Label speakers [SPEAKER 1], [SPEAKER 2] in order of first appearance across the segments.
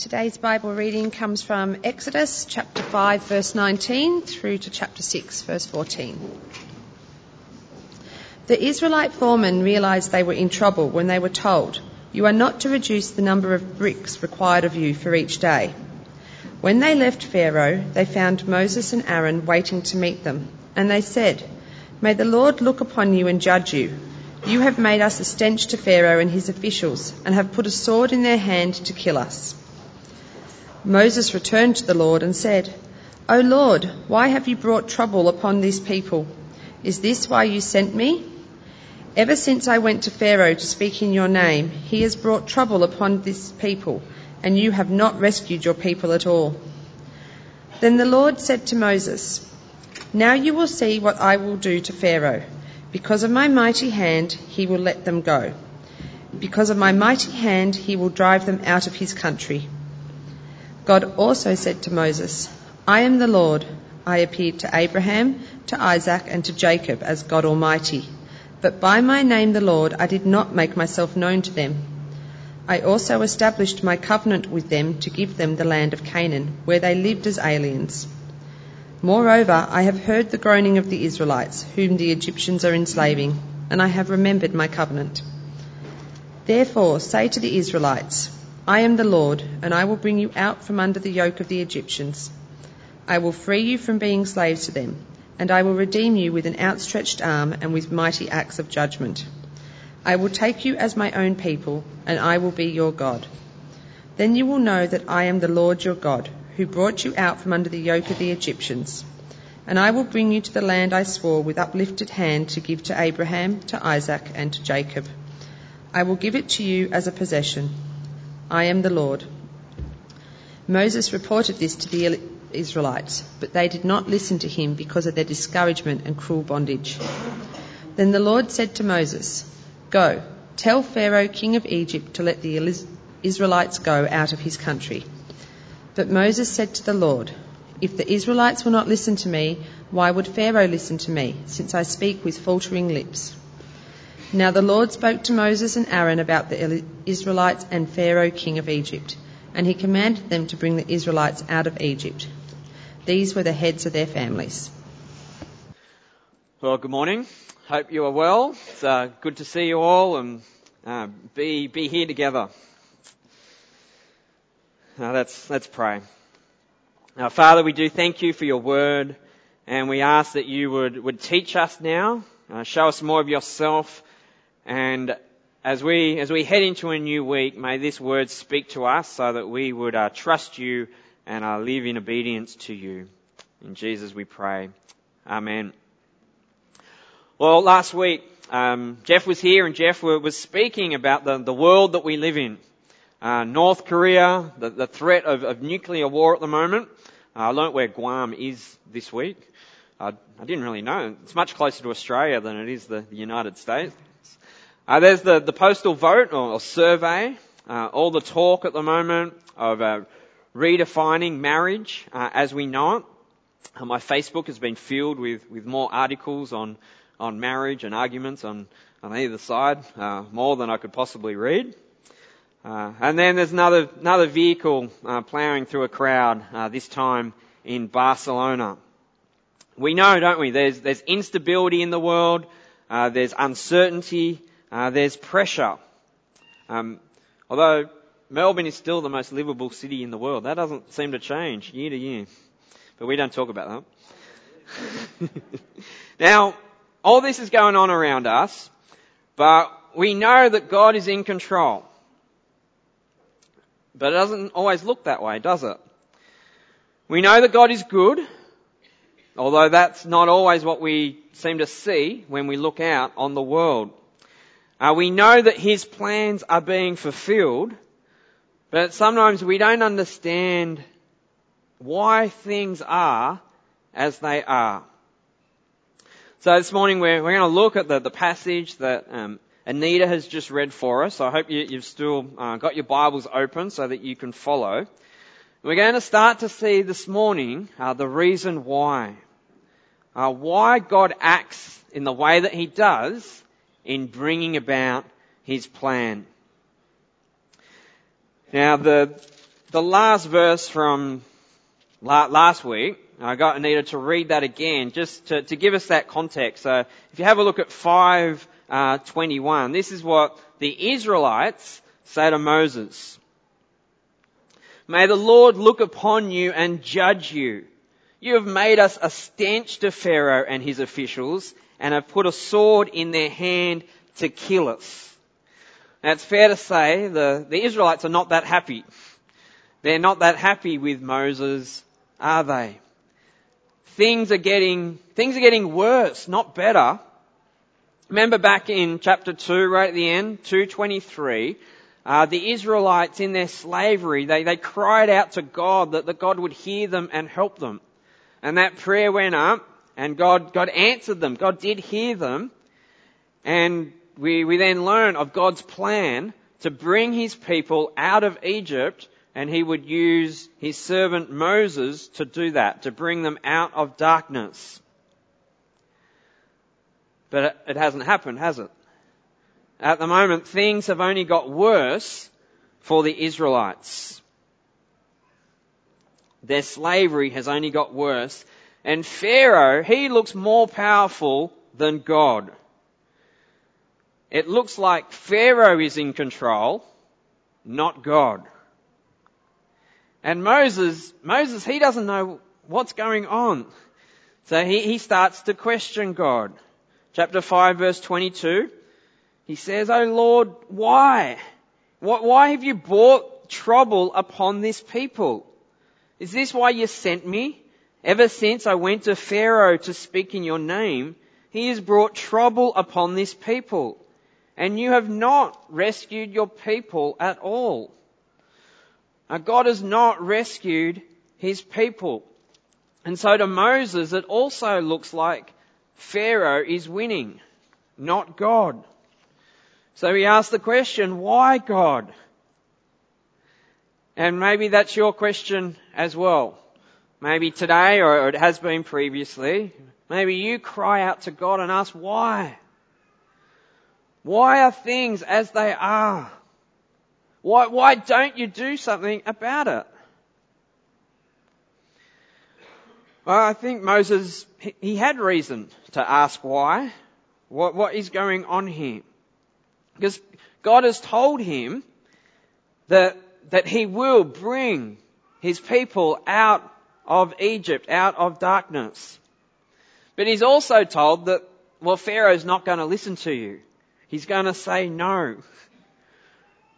[SPEAKER 1] Today's Bible reading comes from Exodus chapter 5, verse 19 through to chapter 6, verse 14. The Israelite foremen realized they were in trouble when they were told, You are not to reduce the number of bricks required of you for each day. When they left Pharaoh, they found Moses and Aaron waiting to meet them, and they said, May the Lord look upon you and judge you. You have made us a stench to Pharaoh and his officials, and have put a sword in their hand to kill us. Moses returned to the Lord and said, O Lord, why have you brought trouble upon this people? Is this why you sent me? Ever since I went to Pharaoh to speak in your name, he has brought trouble upon this people, and you have not rescued your people at all. Then the Lord said to Moses, Now you will see what I will do to Pharaoh. Because of my mighty hand, he will let them go. Because of my mighty hand, he will drive them out of his country. God also said to Moses, I am the Lord. I appeared to Abraham, to Isaac, and to Jacob as God Almighty. But by my name, the Lord, I did not make myself known to them. I also established my covenant with them to give them the land of Canaan, where they lived as aliens. Moreover, I have heard the groaning of the Israelites, whom the Egyptians are enslaving, and I have remembered my covenant. Therefore, say to the Israelites, I am the Lord, and I will bring you out from under the yoke of the Egyptians. I will free you from being slaves to them, and I will redeem you with an outstretched arm and with mighty acts of judgment. I will take you as my own people, and I will be your God. Then you will know that I am the Lord your God, who brought you out from under the yoke of the Egyptians. And I will bring you to the land I swore with uplifted hand to give to Abraham, to Isaac, and to Jacob. I will give it to you as a possession I am the Lord. Moses reported this to the Israelites, but they did not listen to him because of their discouragement and cruel bondage. Then the Lord said to Moses, Go, tell Pharaoh, king of Egypt, to let the Israelites go out of his country. But Moses said to the Lord, If the Israelites will not listen to me, why would Pharaoh listen to me, since I speak with faltering lips? Now the Lord spoke to Moses and Aaron about the Israelites and Pharaoh, king of Egypt, and he commanded them to bring the Israelites out of Egypt. These were the heads of their families.
[SPEAKER 2] Well, good morning. Hope you are well. It's uh, good to see you all and uh, be be here together. Now let's let's pray. Now, Father, we do thank you for your word, and we ask that you would would teach us now, uh, show us more of yourself and as we, as we head into a new week, may this word speak to us so that we would uh, trust you and uh, live in obedience to you. In Jesus we pray. Amen. Well, last week, um, Jeff was here and Jeff was speaking about the, the world that we live in. Uh, North Korea, the, the threat of, of, nuclear war at the moment. Uh, I learnt where Guam is this week. I didn't really know. It's much closer to Australia than it is the, the United States. Uh, there's the, the postal vote or, or survey, uh, all the talk at the moment of uh, redefining marriage uh, as we know it. Uh, my Facebook has been filled with, with more articles on, on marriage and arguments on, on either side, uh, more than I could possibly read. and then there's another, another vehicle ploughing through a crowd, this time in Barcelona. We know, don't we, there's, there's instability in the world, there's uncertainty, uh, there's pressure. Um, although Melbourne is still the most livable city in the world, that doesn't seem to change year to year. But we don't talk about that. now, all this is going on around us, but we know that God is in control. But it doesn't always look that way, does it? We know that God is good, although that's not always what we seem to see when we look out on the world. Uh, we know that His plans are being fulfilled, but sometimes we don't understand why things are as they are. So this morning we're, we're going to look at the, the passage that um, Anita has just read for us. I hope you, have still uh, got your Bibles open so that you can follow. We're going to start to see this morning uh, the reason why. Uh, why God acts in the way that He does in bringing about his plan. Now the the last verse from last week, I got needed to read that again just to, to give us that context. So if you have a look at 521, uh, this is what the Israelites say to Moses. May the Lord look upon you and judge you. You have made us a stench to Pharaoh and his officials and have put a sword in their hand to kill us. Now it's fair to say the, the Israelites are not that happy. They're not that happy with Moses, are they? things are getting, things are getting worse, not better. Remember back in chapter 2, right at the end, 223, uh, the Israelites in their slavery, they, they cried out to God that, that God would hear them and help them. And that prayer went up and God, God answered them. God did hear them. And we, we then learn of God's plan to bring his people out of Egypt and he would use his servant Moses to do that, to bring them out of darkness. But it hasn't happened, has it? At the moment, things have only got worse for the Israelites. Their slavery has only got worse. And Pharaoh, he looks more powerful than God. It looks like Pharaoh is in control, not God. And Moses, Moses, he doesn't know what's going on. So he, he starts to question God. Chapter 5 verse 22. He says, Oh Lord, why? Why have you brought trouble upon this people? Is this why you sent me? Ever since I went to Pharaoh to speak in your name, he has brought trouble upon this people. And you have not rescued your people at all. Now, God has not rescued his people. And so to Moses, it also looks like Pharaoh is winning, not God. So he asks the question, why God? And maybe that's your question as well. Maybe today, or it has been previously, maybe you cry out to God and ask why? Why are things as they are? Why, why don't you do something about it? Well, I think Moses, he had reason to ask why. What, what is going on here? Because God has told him that, that he will bring his people out of Egypt, out of darkness. But he's also told that, well, Pharaoh's not going to listen to you. He's going to say no.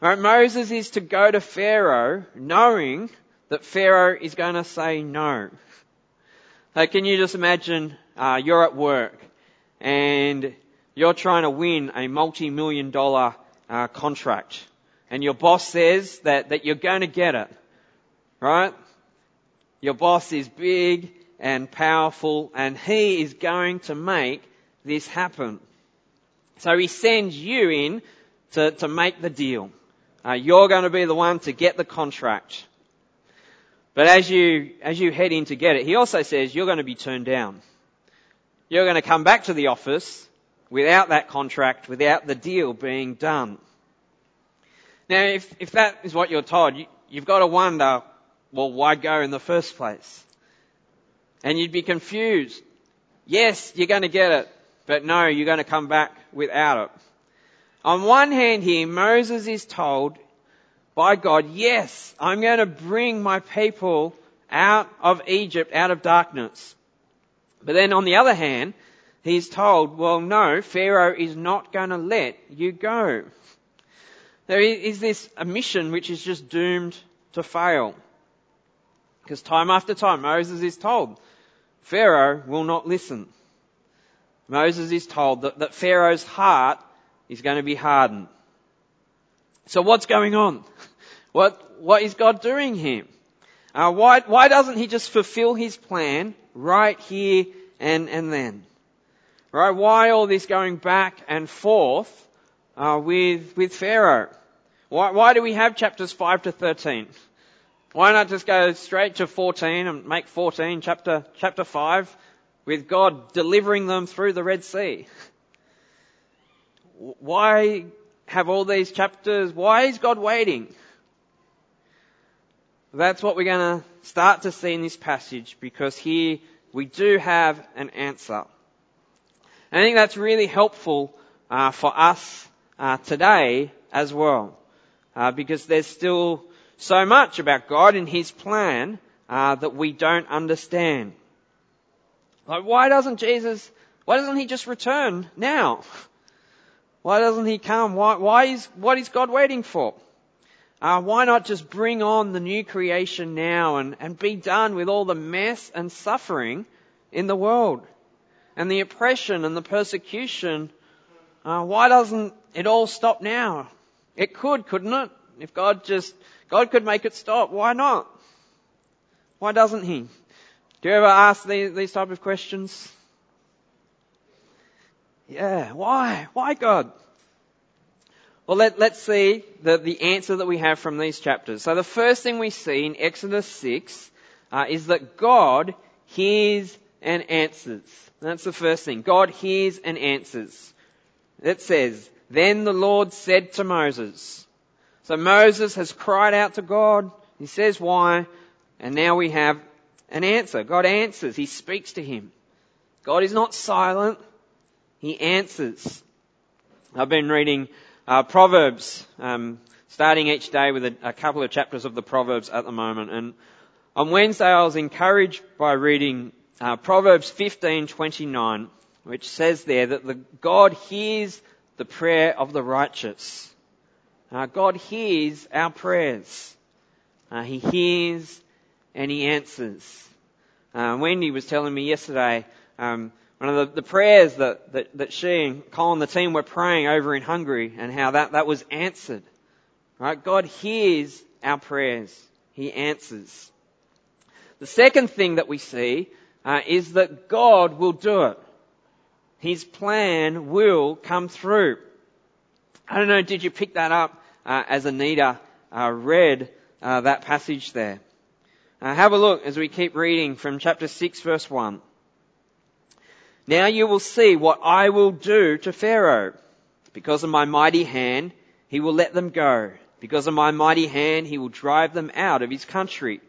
[SPEAKER 2] Right, Moses is to go to Pharaoh knowing that Pharaoh is going to say no. So can you just imagine uh, you're at work and you're trying to win a multi-million dollar uh, contract and your boss says that, that you're going to get it, right? Your boss is big and powerful and he is going to make this happen. So he sends you in to, to make the deal. Uh, you're going to be the one to get the contract. But as you, as you head in to get it, he also says you're going to be turned down. You're going to come back to the office without that contract, without the deal being done. Now, if, if that is what you're told, you, you've got to wonder, well, why go in the first place? And you'd be confused. Yes, you're going to get it, but no, you're going to come back without it. On one hand here, Moses is told by God, yes, I'm going to bring my people out of Egypt, out of darkness. But then on the other hand, he's told, well, no, Pharaoh is not going to let you go. There is this a mission which is just doomed to fail. Because time after time, Moses is told, Pharaoh will not listen. Moses is told that, that Pharaoh's heart is going to be hardened. So what's going on? What, what is God doing here? Uh, why, why doesn't he just fulfill his plan right here and, and then? Right? Why all this going back and forth uh, with, with Pharaoh? Why, why do we have chapters 5 to 13? Why not just go straight to 14 and make 14 chapter, chapter 5 with God delivering them through the Red Sea? Why have all these chapters? Why is God waiting? That's what we're going to start to see in this passage because here we do have an answer. I think that's really helpful uh, for us uh, today as well, uh, because there's still so much about God and His plan uh, that we don't understand. Like, why doesn't Jesus? Why doesn't He just return now? Why doesn't He come? Why? Why is what is God waiting for? Uh, why not just bring on the new creation now and, and be done with all the mess and suffering in the world and the oppression and the persecution? Uh, why doesn't it all stop now? It could, couldn't it? If God just, God could make it stop. Why not? Why doesn't He? Do you ever ask these, these type of questions? Yeah, why? Why God? Well, let, let's see the, the answer that we have from these chapters. So the first thing we see in Exodus 6 uh, is that God hears and answers. That's the first thing. God hears and answers. It says, Then the Lord said to Moses. So Moses has cried out to God. He says why. And now we have an answer. God answers. He speaks to him. God is not silent. He answers. I've been reading uh, Proverbs, um, starting each day with a, a, couple of chapters of the Proverbs at the moment. And on Wednesday, I was encouraged by reading uh, Proverbs 15:29, which says there that the God hears the prayer of the righteous. Uh, God hears our prayers. Uh, he hears and He answers. Uh, Wendy was telling me yesterday um, one of the, the prayers that, that, that she and Colin, the team, were praying over in Hungary and how that, that was answered. Right? God hears our prayers. He answers. The second thing that we see uh, is that God will do it. His plan will come through. I don't know, did you pick that up uh, as Anita uh, read uh, that passage there? Uh, have a look as we keep reading from chapter 6 verse 1. Now you will see what I will do to Pharaoh. Because of my mighty hand, he will let them go. Because of my mighty hand, he will drive them out of his country.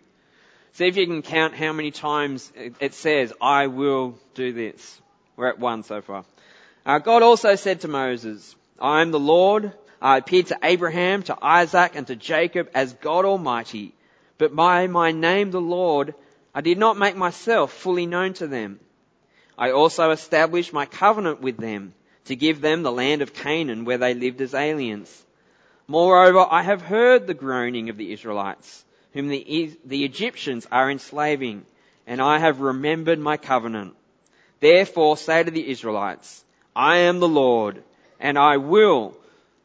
[SPEAKER 2] See if you can count how many times it says, I will do this. We're at one so far. Uh, God also said to Moses, I am the Lord. I appeared to Abraham, to Isaac, and to Jacob as God Almighty. But by my name, the Lord, I did not make myself fully known to them. I also established my covenant with them to give them the land of Canaan where they lived as aliens. Moreover, I have heard the groaning of the Israelites, whom the, the Egyptians are enslaving, and I have remembered my covenant. Therefore say to the Israelites, I am the Lord, and I will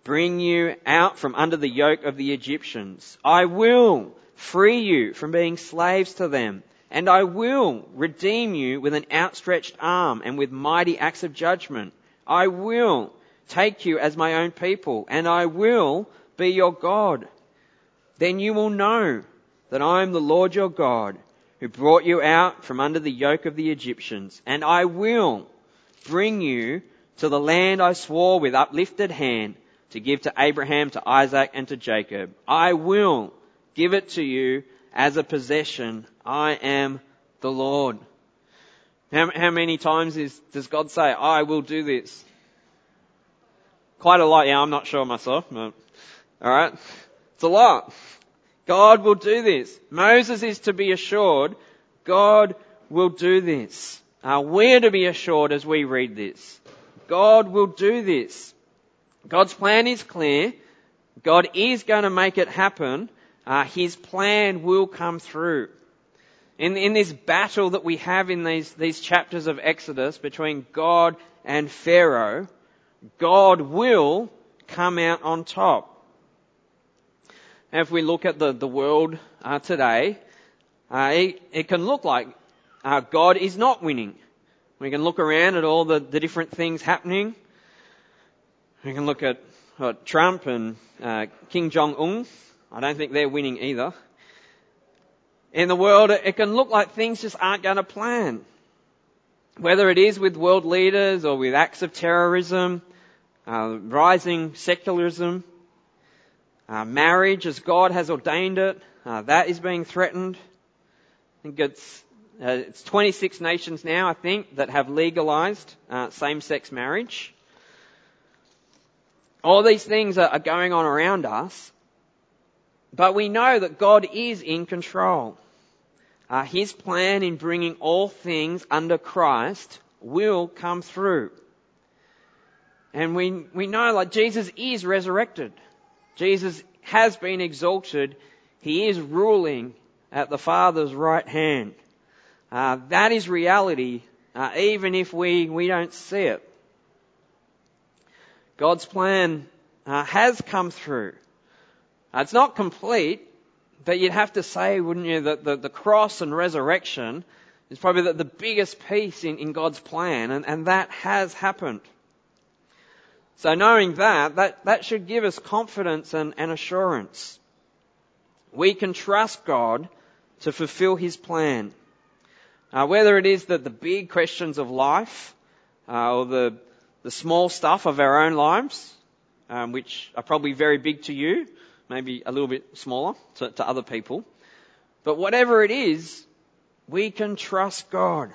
[SPEAKER 2] bring you out from under the yoke of the Egyptians. I will free you from being slaves to them and I will redeem you with an outstretched arm and with mighty acts of judgment. I will take you as my own people, and I will be your God. Then you will know that I am the Lord your God, who brought you out from under the yoke of the Egyptians, and I will bring you to the land I swore with uplifted hand to give to Abraham, to Isaac, and to Jacob. I will give it to you as a possession. I am the Lord. How, how many times is, does God say, I will do this? Quite a lot, yeah, I'm not sure myself, but, alright. It's a lot. God will do this. Moses is to be assured, God will do this. Uh, we're to be assured as we read this. God will do this. God's plan is clear. God is going to make it happen uh, his plan will come through. In, in this battle that we have in these, these chapters of Exodus between God and Pharaoh, God will come out on top. If we look at the, the world uh, today, uh, it, it, can look like uh, God is not winning. We can look around at all the, the different things happening. We can look at Trump and uh, Kim Jong Un I don't think they're winning either. In the world, it can look like things just aren't going to plan. Whether it is with world leaders or with acts of terrorism, uh, rising secularism, uh, marriage as God has ordained it, Uh, that is being threatened. I think it's, uh, it's 26 nations now, I think, that have legalized uh, same-sex marriage. All these things are, going on around us, but we know that God is in control. Uh, his plan in bringing all things under Christ will come through. And we, we know like Jesus is resurrected. Jesus has been exalted. He is ruling at the Father's right hand. Uh, that is reality, uh, even if we, we don't see it. God's plan uh, has come through. Uh, it's not complete, but you'd have to say, wouldn't you, that the, the cross and resurrection is probably the, the biggest piece in, in God's plan, and, and that has happened. So knowing that, that, that should give us confidence and, and assurance. We can trust God to fulfill His plan. Uh, whether it is that the big questions of life, uh, or the, the small stuff of our own lives, um, which are probably very big to you, maybe a little bit smaller to, to other people. But whatever it is, we can trust God.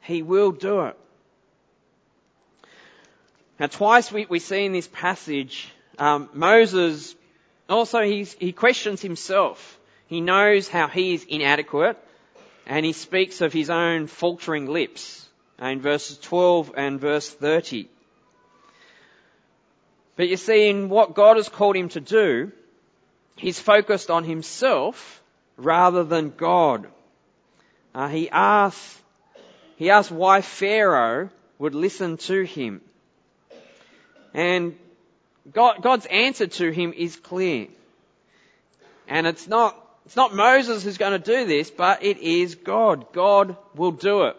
[SPEAKER 2] He will do it. Now, twice we, we see in this passage, um, Moses also he questions himself. He knows how he is inadequate, and he speaks of his own faltering lips in verses 12 and verse 30. But you see, in what God has called him to do, he's focused on himself rather than God. Uh, he asked, he asked why Pharaoh would listen to him. And God, God's answer to him is clear. And it's not, it's not Moses who's going to do this, but it is God. God will do it.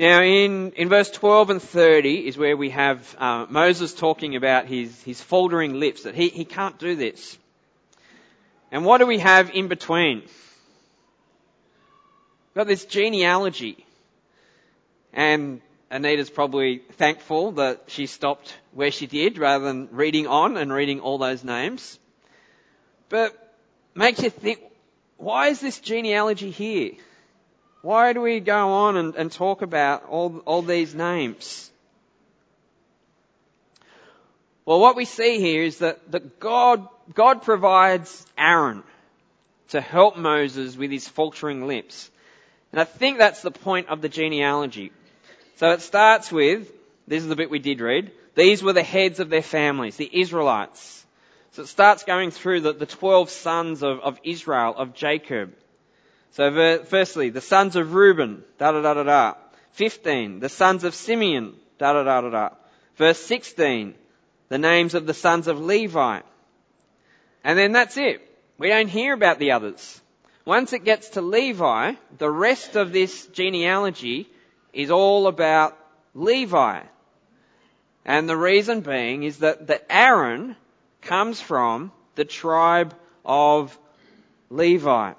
[SPEAKER 2] Now in, in verse 12 and 30 is where we have uh, Moses talking about his, his faltering lips, that he, he can't do this. And what do we have in between? We've got this genealogy. And Anita's probably thankful that she stopped where she did rather than reading on and reading all those names. But makes you think, why is this genealogy here? Why do we go on and, and talk about all, all these names? Well, what we see here is that, that God, God provides Aaron to help Moses with his faltering lips. And I think that's the point of the genealogy. So it starts with, this is the bit we did read, these were the heads of their families, the Israelites. So it starts going through the, the 12 sons of, of Israel, of Jacob. So firstly, the sons of Reuben, da da da da da. 15, the sons of Simeon, da da da da da. Verse 16, the names of the sons of Levi. And then that's it. We don't hear about the others. Once it gets to Levi, the rest of this genealogy is all about Levi. And the reason being is that, that Aaron comes from the tribe of Levi.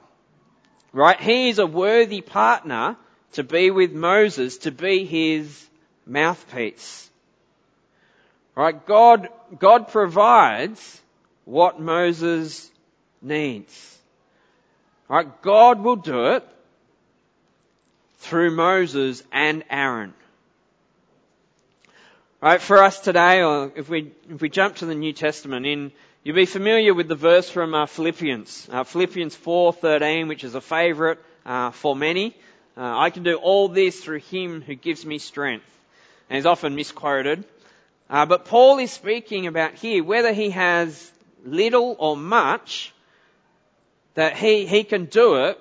[SPEAKER 2] Right? He is a worthy partner to be with Moses, to be his mouthpiece. Right? God, God provides what Moses needs. Right? God will do it through Moses and Aaron. Right, for us today, or if we, if we jump to the New Testament, in, you'll be familiar with the verse from uh, Philippians, uh, Philippians 4.13, which is a favourite uh, for many. Uh, I can do all this through Him who gives me strength. And is often misquoted. Uh, but Paul is speaking about here, whether he has little or much, that he, he can do it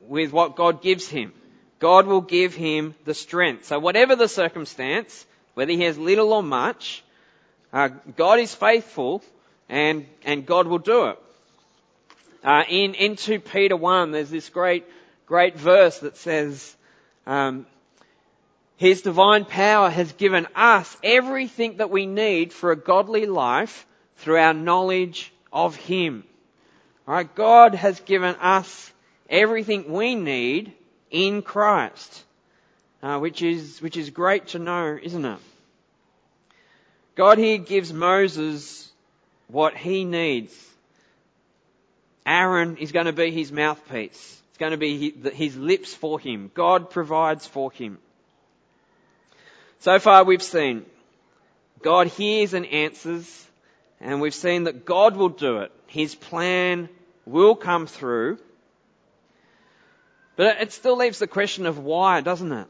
[SPEAKER 2] with what God gives him. God will give him the strength. So whatever the circumstance, whether he has little or much, uh, God is faithful and, and God will do it. Uh, in, in 2 Peter 1, there's this great, great verse that says, um, His divine power has given us everything that we need for a godly life through our knowledge of Him. Alright, God has given us everything we need in Christ, uh, which is which is great to know, isn't it? God here gives Moses what he needs. Aaron is going to be his mouthpiece. It's going to be his lips for him. God provides for him. So far we've seen God hears and answers, and we've seen that God will do it. His plan will come through. But it still leaves the question of why, doesn't it?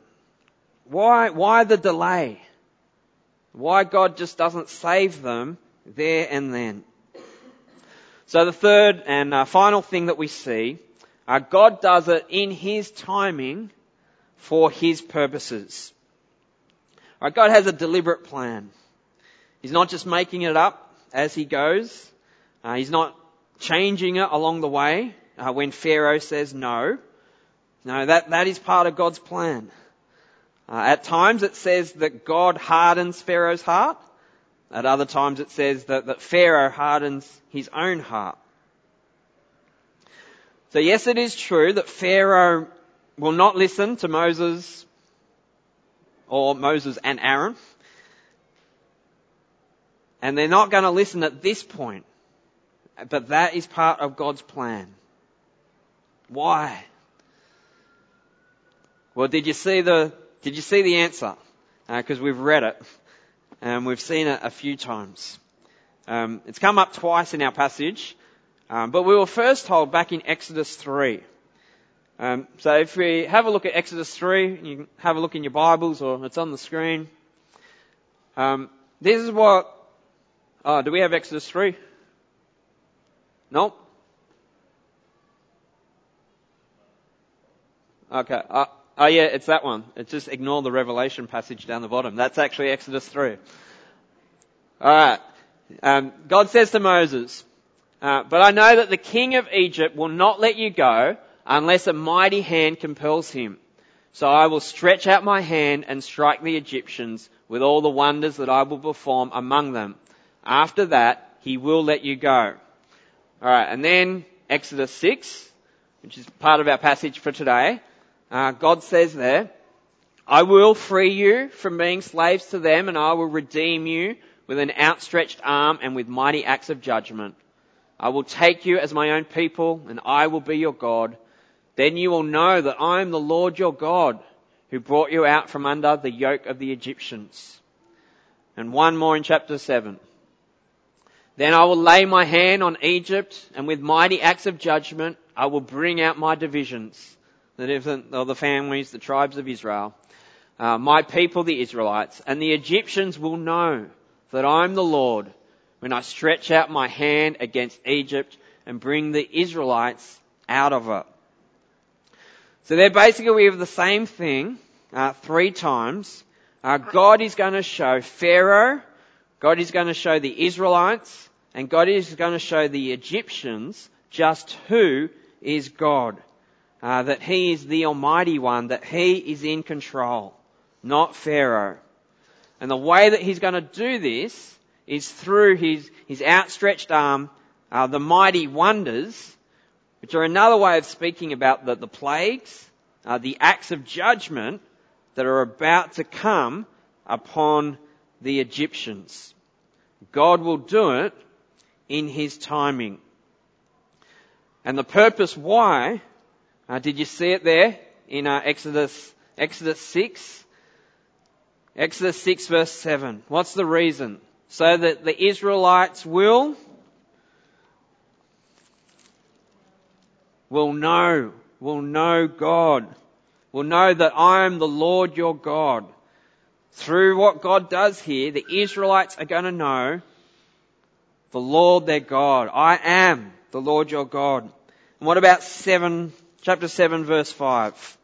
[SPEAKER 2] Why, why the delay? Why God just doesn't save them there and then? So the third and uh, final thing that we see, uh, God does it in His timing for His purposes. Right, God has a deliberate plan. He's not just making it up as He goes. Uh, he's not changing it along the way uh, when Pharaoh says no. No, that, that is part of God's plan. Uh, at times it says that God hardens Pharaoh's heart. At other times it says that, that Pharaoh hardens his own heart. So yes, it is true that Pharaoh will not listen to Moses or Moses and Aaron. And they're not going to listen at this point. But that is part of God's plan. Why? Well, did you see the, did you see the answer? Because uh, we've read it. And we've seen it a few times. Um, it's come up twice in our passage. Um, but we were first told back in Exodus 3. Um, so if we have a look at Exodus 3, you can have a look in your Bibles or it's on the screen. Um, this is what, oh, do we have Exodus 3? Nope. Okay. Uh, oh yeah, it's that one. It's just ignore the Revelation passage down the bottom. That's actually Exodus 3. Alright. Um, God says to Moses, uh, but I know that the king of Egypt will not let you go unless a mighty hand compels him. So I will stretch out my hand and strike the Egyptians with all the wonders that I will perform among them. After that, he will let you go. Alright, and then Exodus 6, which is part of our passage for today. Uh, God says there, I will free you from being slaves to them and I will redeem you with an outstretched arm and with mighty acts of judgment. I will take you as my own people and I will be your God. Then you will know that I am the Lord your God who brought you out from under the yoke of the Egyptians. And one more in chapter 7. Then I will lay my hand on Egypt and with mighty acts of judgment I will bring out my divisions, the different, or the families, the tribes of Israel, uh, my people the Israelites, and the Egyptians will know that I am the Lord when I stretch out my hand against Egypt and bring the Israelites out of it. So they're basically we have the same thing uh, three times. Uh, God is going to show Pharaoh, God is going to show the Israelites, and God is going to show the Egyptians just who is God. Uh, that He is the Almighty One, that He is in control, not Pharaoh. And the way that He's going to do this is through His, His outstretched arm, uh, the mighty wonders, which are another way of speaking about the, the plagues, uh, the acts of judgment that are about to come upon the Egyptians. God will do it in His timing. And the purpose why, uh, did you see it there in uh, Exodus, Exodus 6? Exodus 6 verse 7. What's the reason? So that the Israelites will will know, will know God, will know that I am the Lord your God. Through what God does here, the Israelites are going to know the Lord their God. I am the Lord your God. And what about 7, chapter 7 verse 5?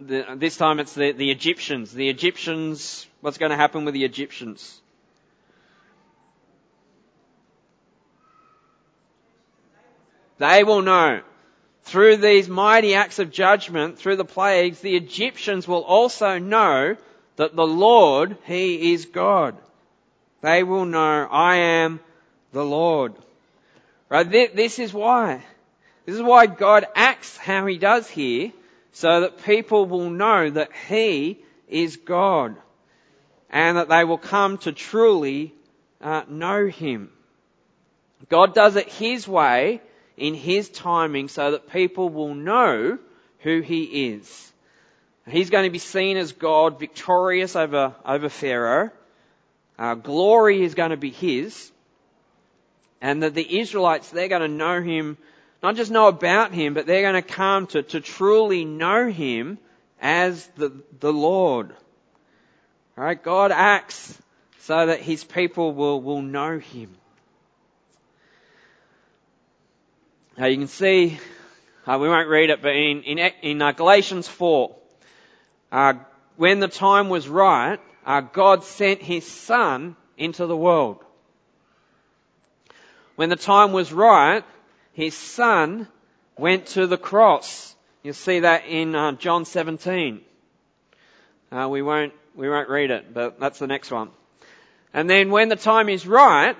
[SPEAKER 2] This time it's the, the Egyptians. The Egyptians, what's going to happen with the Egyptians? They will know. Through these mighty acts of judgment, through the plagues, the Egyptians will also know that the Lord, He is God. They will know, I am the Lord. Right? This is why. This is why God acts how He does here, so that people will know that He is God. And that they will come to truly uh, know Him. God does it His way, in His timing, so that people will know who He is. He's going to be seen as God, victorious over, over Pharaoh. Uh, glory is going to be His. And that the Israelites, they're going to know Him, not just know about Him, but they're going to come to, to truly know Him as the, the Lord. Alright, God acts so that His people will, will know Him. Now you can see, uh, we won't read it, but in, in, in uh, Galatians 4, uh, when the time was right, uh, God sent His Son into the world. When the time was right, His Son went to the cross. You'll see that in uh, John 17. Uh, we won't we won't read it, but that's the next one. And then when the time is right,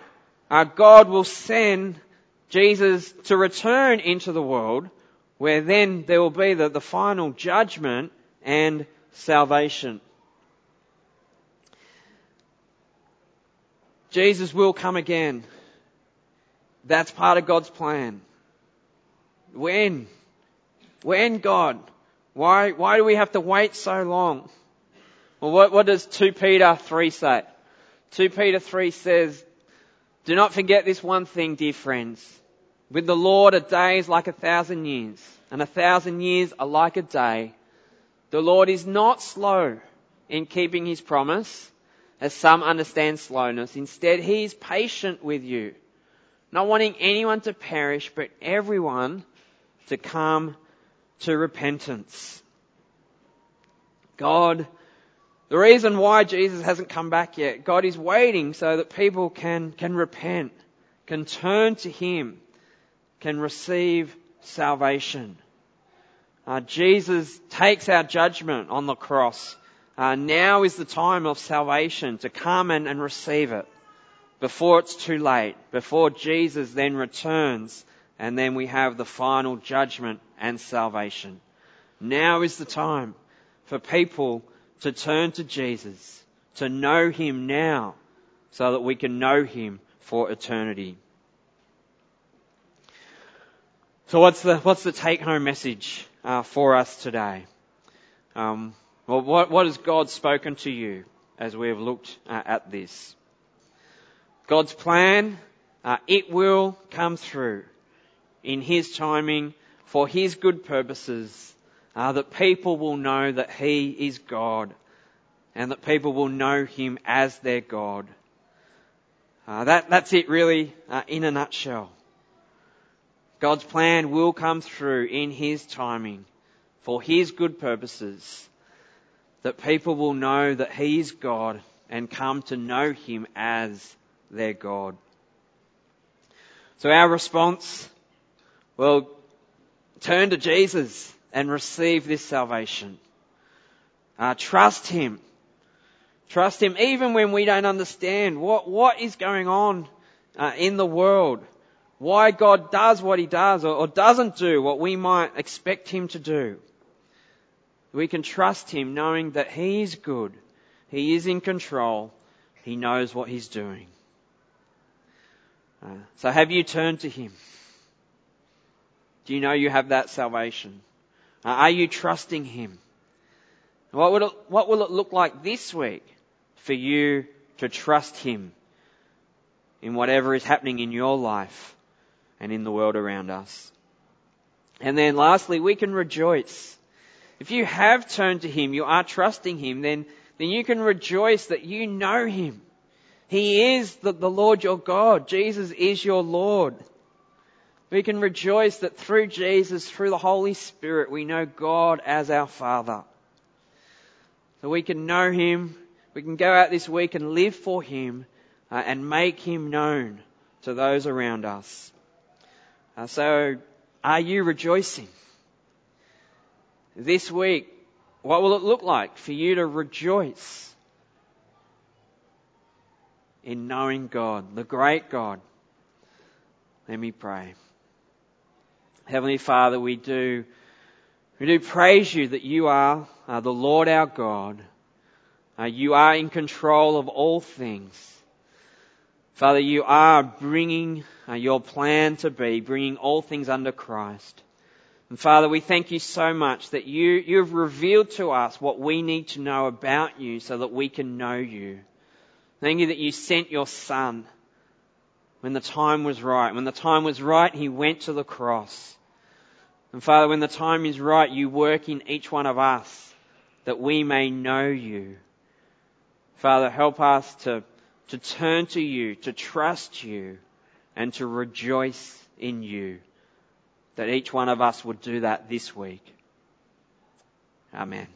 [SPEAKER 2] uh, God will send Jesus to return into the world, where then there will be the, the final judgment and salvation. Jesus will come again. That's part of God's plan. When? When, God? Why, why do we have to wait so long? Well, what, what does 2 Peter 3 say? 2 Peter 3 says, Do not forget this one thing, dear friends. With the Lord, a day is like a thousand years, and a thousand years are like a day. The Lord is not slow in keeping his promise, as some understand slowness. Instead, he is patient with you, not wanting anyone to perish, but everyone to come to repentance. God, the reason why Jesus hasn't come back yet, God is waiting so that people can, can repent, can turn to Him, can receive salvation. Uh, Jesus takes our judgment on the cross. Uh, now is the time of salvation to come and, and receive it before it's too late, before Jesus then returns and then we have the final judgment and salvation. Now is the time for people to turn to Jesus, to know Him now, so that we can know Him for eternity. So what's the, what's the take home message uh, for us today? Um, well, what, what has God spoken to you as we have looked uh, at this? God's plan, uh, it will come through in His timing for His good purposes, uh, that people will know that He is God and that people will know Him as their God. Uh, that, that's it really uh, in a nutshell. God's plan will come through in His timing for His good purposes that people will know that He is God and come to know Him as their God. So our response well, turn to Jesus and receive this salvation. Uh, trust Him. Trust Him even when we don't understand what, what is going on uh, in the world. Why God does what He does or, or doesn't do what we might expect Him to do. We can trust Him knowing that He is good. He is in control. He knows what He's doing. Uh, so have you turned to Him? Do you know you have that salvation? Uh, are you trusting Him? What, would it, what will it look like this week for you to trust Him in whatever is happening in your life and in the world around us? And then lastly, we can rejoice. If you have turned to Him, you are trusting Him, then, then you can rejoice that you know Him. He is the, the Lord your God. Jesus is your Lord. We can rejoice that through Jesus, through the Holy Spirit, we know God as our Father. So we can know Him, we can go out this week and live for Him uh, and make Him known to those around us. Uh, so, are you rejoicing? This week, what will it look like for you to rejoice in knowing God, the great God? Let me pray. Heavenly Father, we do, we do praise you that you are uh, the Lord our God. Uh, you are in control of all things. Father, you are bringing uh, your plan to be, bringing all things under Christ. And Father, we thank you so much that you, you have revealed to us what we need to know about you so that we can know you. Thank you that you sent your Son when the time was right. When the time was right, He went to the cross. And Father, when the time is right, you work in each one of us that we may know you. Father, help us to, to turn to you, to trust you, and to rejoice in you. That each one of us would do that this week. Amen.